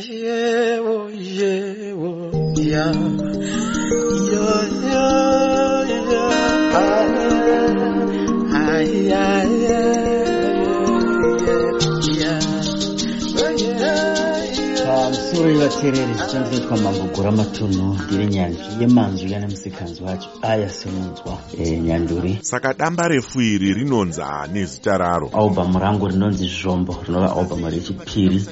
yewo yewo ya. Ya ya. Ya ay ay pamusoro yevateereri zvichangirotwa mambogora matunhu ndiri nyanzvi yemanzwi yana musikanzi wacho aya semunzwa e, nyanduri. Saka damba refu iri rinonzi ani zita raro. Albhamu rangu rinonzi zvombo rinova albhamu rechipiri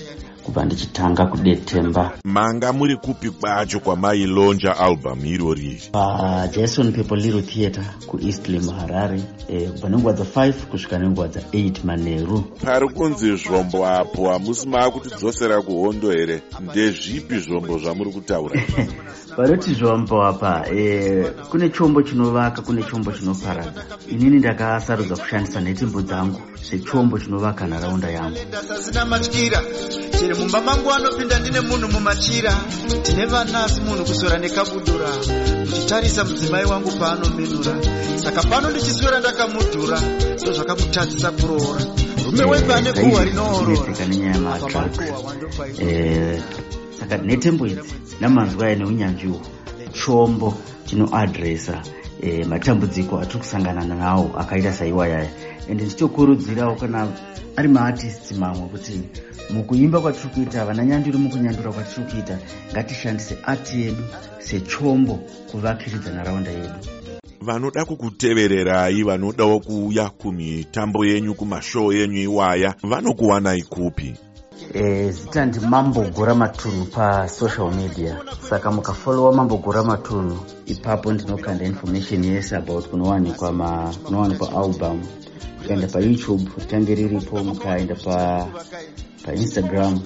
kubva ndichitanga kudetemba. Manga muri kupi kwacho kwamailonja albhamu irori? Pajason people little theatre kueastly muharare e, kubva nenguva dza5 kusvika nenguva dza8 manheru pari kunzi zvombo apo hamusi maakutidzosera kuhondo here? Ndezvipi zvombo zvamuri kutaura vanoti zvombo apa e, kune chombo chinovaka kune chombo chinoparadza. Inini ndakasarudza kushandisa nhetembo dzangu sechombo chinovaka nharaunda yangu. Ndasasina matyira chero mumba mangu anopinda ndine munhu mumachira. Tine vana asi munhu kuzora nekabudura muchitarisa mudzimai wangu paanominura saka pano ndichiswera ndakamudhura ndo zvakamutadzisa kuroora rume wepane kuhwa rinoorora. Zvinetseka nenyaya yemadrugs Eh, saka nhetembo idzi namanzwi aya neunyanzviwo chombo chinoadresa eh, matambudziko atiri kusangana nawo akaita saiwayaya ende ndichokurudzirawo kana ari maartists mamwe kuti mukuimba kwatiri kuita vananyanduri mukunyandura kwatiri kuita ngatishandise ati yedu sechombo kuvakiridza nharaunda yedu. Vanoda kukutevererai vanodawo kuuya kumitambo yenyu kumashow yenyu iwaya vanokuwanai kupi Eh, zita gura matunhu pasocial media. Saka mukafolowa mambogora matunhu ipapo ndinokanda information yese about kunowanikwa ma kunowanikwa album. Mukaenda payoutube ritange riripo mukaenda pa painstagram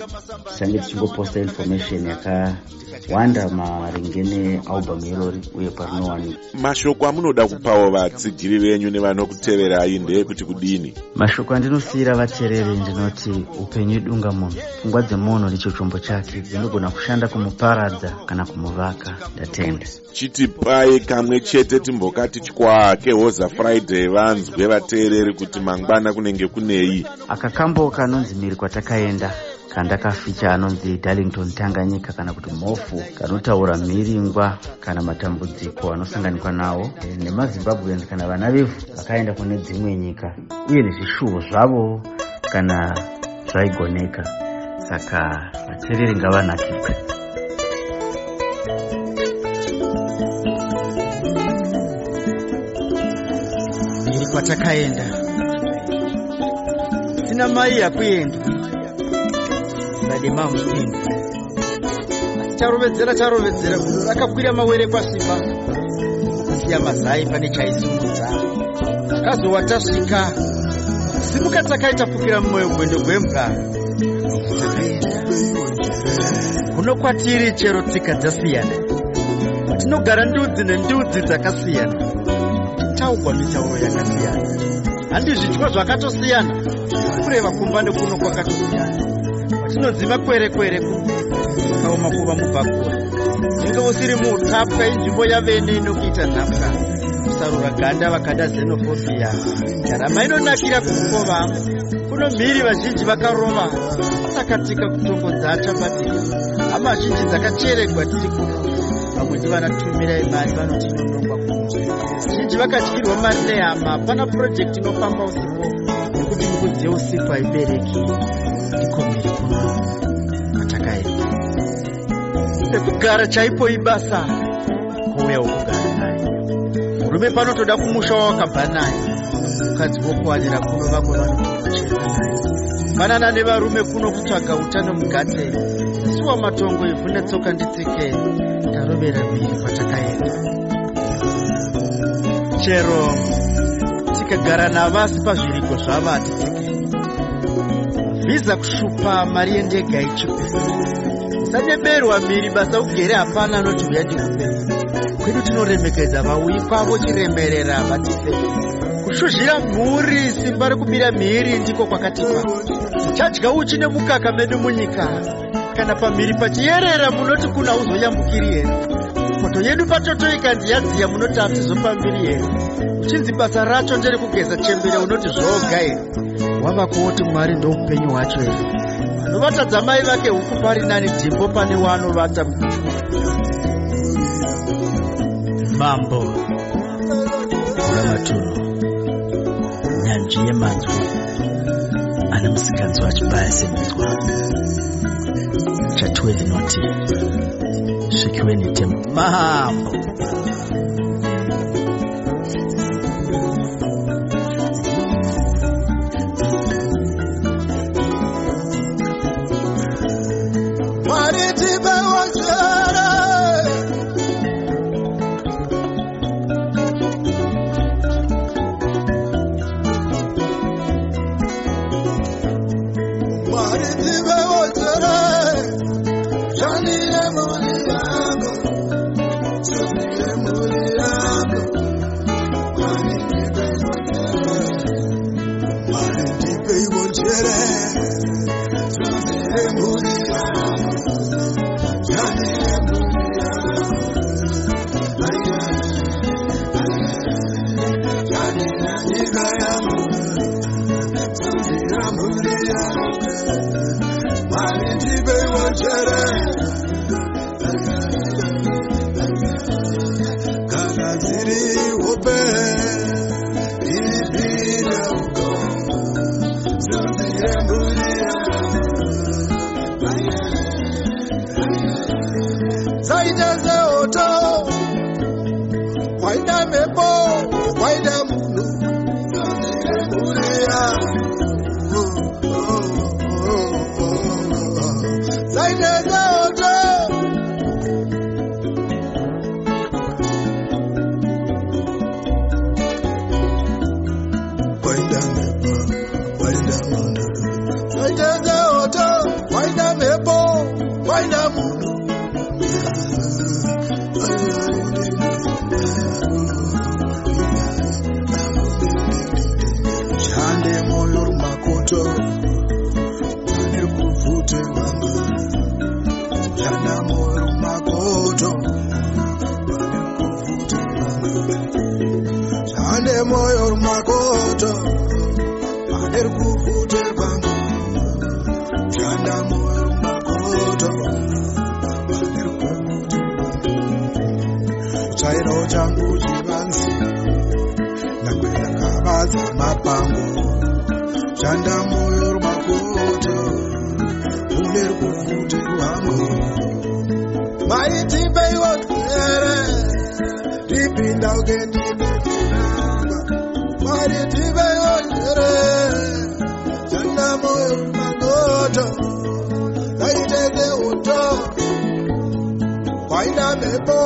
tichange tichingoposta information yakawanda maringe nealbum irori uye parinowanikwa mashoko amunoda kupawo vatsigiri venyu nevanokuteverai ndeyekuti kudini? Mashoko andinosiyira vateereri ndinoti upenyu idunga munhu pfungwa dzemunhu ndicho chombo chake dzinogona kushanda kumuparadza kana kumuvaka. Ndatenda. Chitipai kamwe chete timboka tichwa kehoza friday vanzwe vateereri kuti mangwana kunenge kunei. Aka kambo kanonzi mhiri kwatakaenda kandakaficha anonzi darlington tanganyika kana kuti mhofu kanotaura mhiringwa kana matambudziko anosanganikwa nawo eh, nemazimbabweans kana vana vevhu vakaenda kune dzimwe nyika uye nezvishuvo zvavo kana zvaigoneka. Saka vateereri ngavanakirwe. Mhiri kwatakaenda. Sina mai yakuenda asi charovedzera charovedzera. Gudo rakakwira mawere kwasviba kusiya mazai pane chaisumudza takazowa tasvika simuka takaita fukira mumwoyo gwendo gwembwa kuno kwatiri chero tsika dzasiyana. Kwatinogara ndudzi nendudzi dzakasiyana. Taugwa mitauro yakasiyana handizvityo zvakatosiyana. Kureva kumba nekuno kwakatosiyana. Kwatinonzi makwerekwere kaoma kuva mubvakura inge usiri mutapwa inzvimbo yavene inokuita nhapwa. Kusarura ganda vakada xenofobia ndarama inonakira kukova. Kuno mhiri vazhinji vakarova. Sakatika kutongodza achambadiri hama zhinji dzakacheregwa tiri kuno vamwe ndivanatumirai mari vanotinonongwa kuno zhinji vakatyirwa mari nehama pana purojekti inofamba usiku. Nekuti mbudzi yeusiku haibereki. Ndiko mhiri kuno. Kwatakaenda ekugara chaipo ibasa. Kuuya wokugara naye murume panotoda kumusha wawakabva naye mukadzi wokuwanira kuno vamwe vanokuchera naye fanana nevarume kuno kutsvaga utano mugate. Isuwa matongo ivhu netsoka nditsike tarovera mhiri kwatakaenda chero tikagara navasi pazvirigo zvavo hatitiki vhiza kushupa mari yendega ichipesa usaneberwa mhiri basa ugere hapana anoti uya ndikupe kwedu tinoremekedza vauyi kwavo chiremberera vatipe. Kushuzhira mhuri simba rekumira mhiri ndiko kwakatipa. Tichadya uchi nemukaka medu munyika. Kana pamhiri pachiyerera munoti kuna uzoyambukiri here moto yedu patotoikanzi yaziya munotati zopambiri here uchinzi basa racho ndere kugeza chembere unoti zvoga here wava kuoti mwari ndoupenyu hwacho here vanovatadza mai vake huku pari nani dhimbo pane waanovata mambo. Ramatuno nyanzvi yemanzwi ana musikanzwi wachibaya semunzwa 12 noti. security. Mambo. None. Why them a bone, find them? pane kubvute mama yana moro makoto pane kubvute mama zvane moyo makoto pane kubvute mama yana moro makoto pane kubvute mama chairo changu chivanzi ndakwe ndakavadza mapango zvandam waitipe iwo twere tipinda ukendinetinama waritipe iwo twere tana moyo magoto aitete uto waina mepo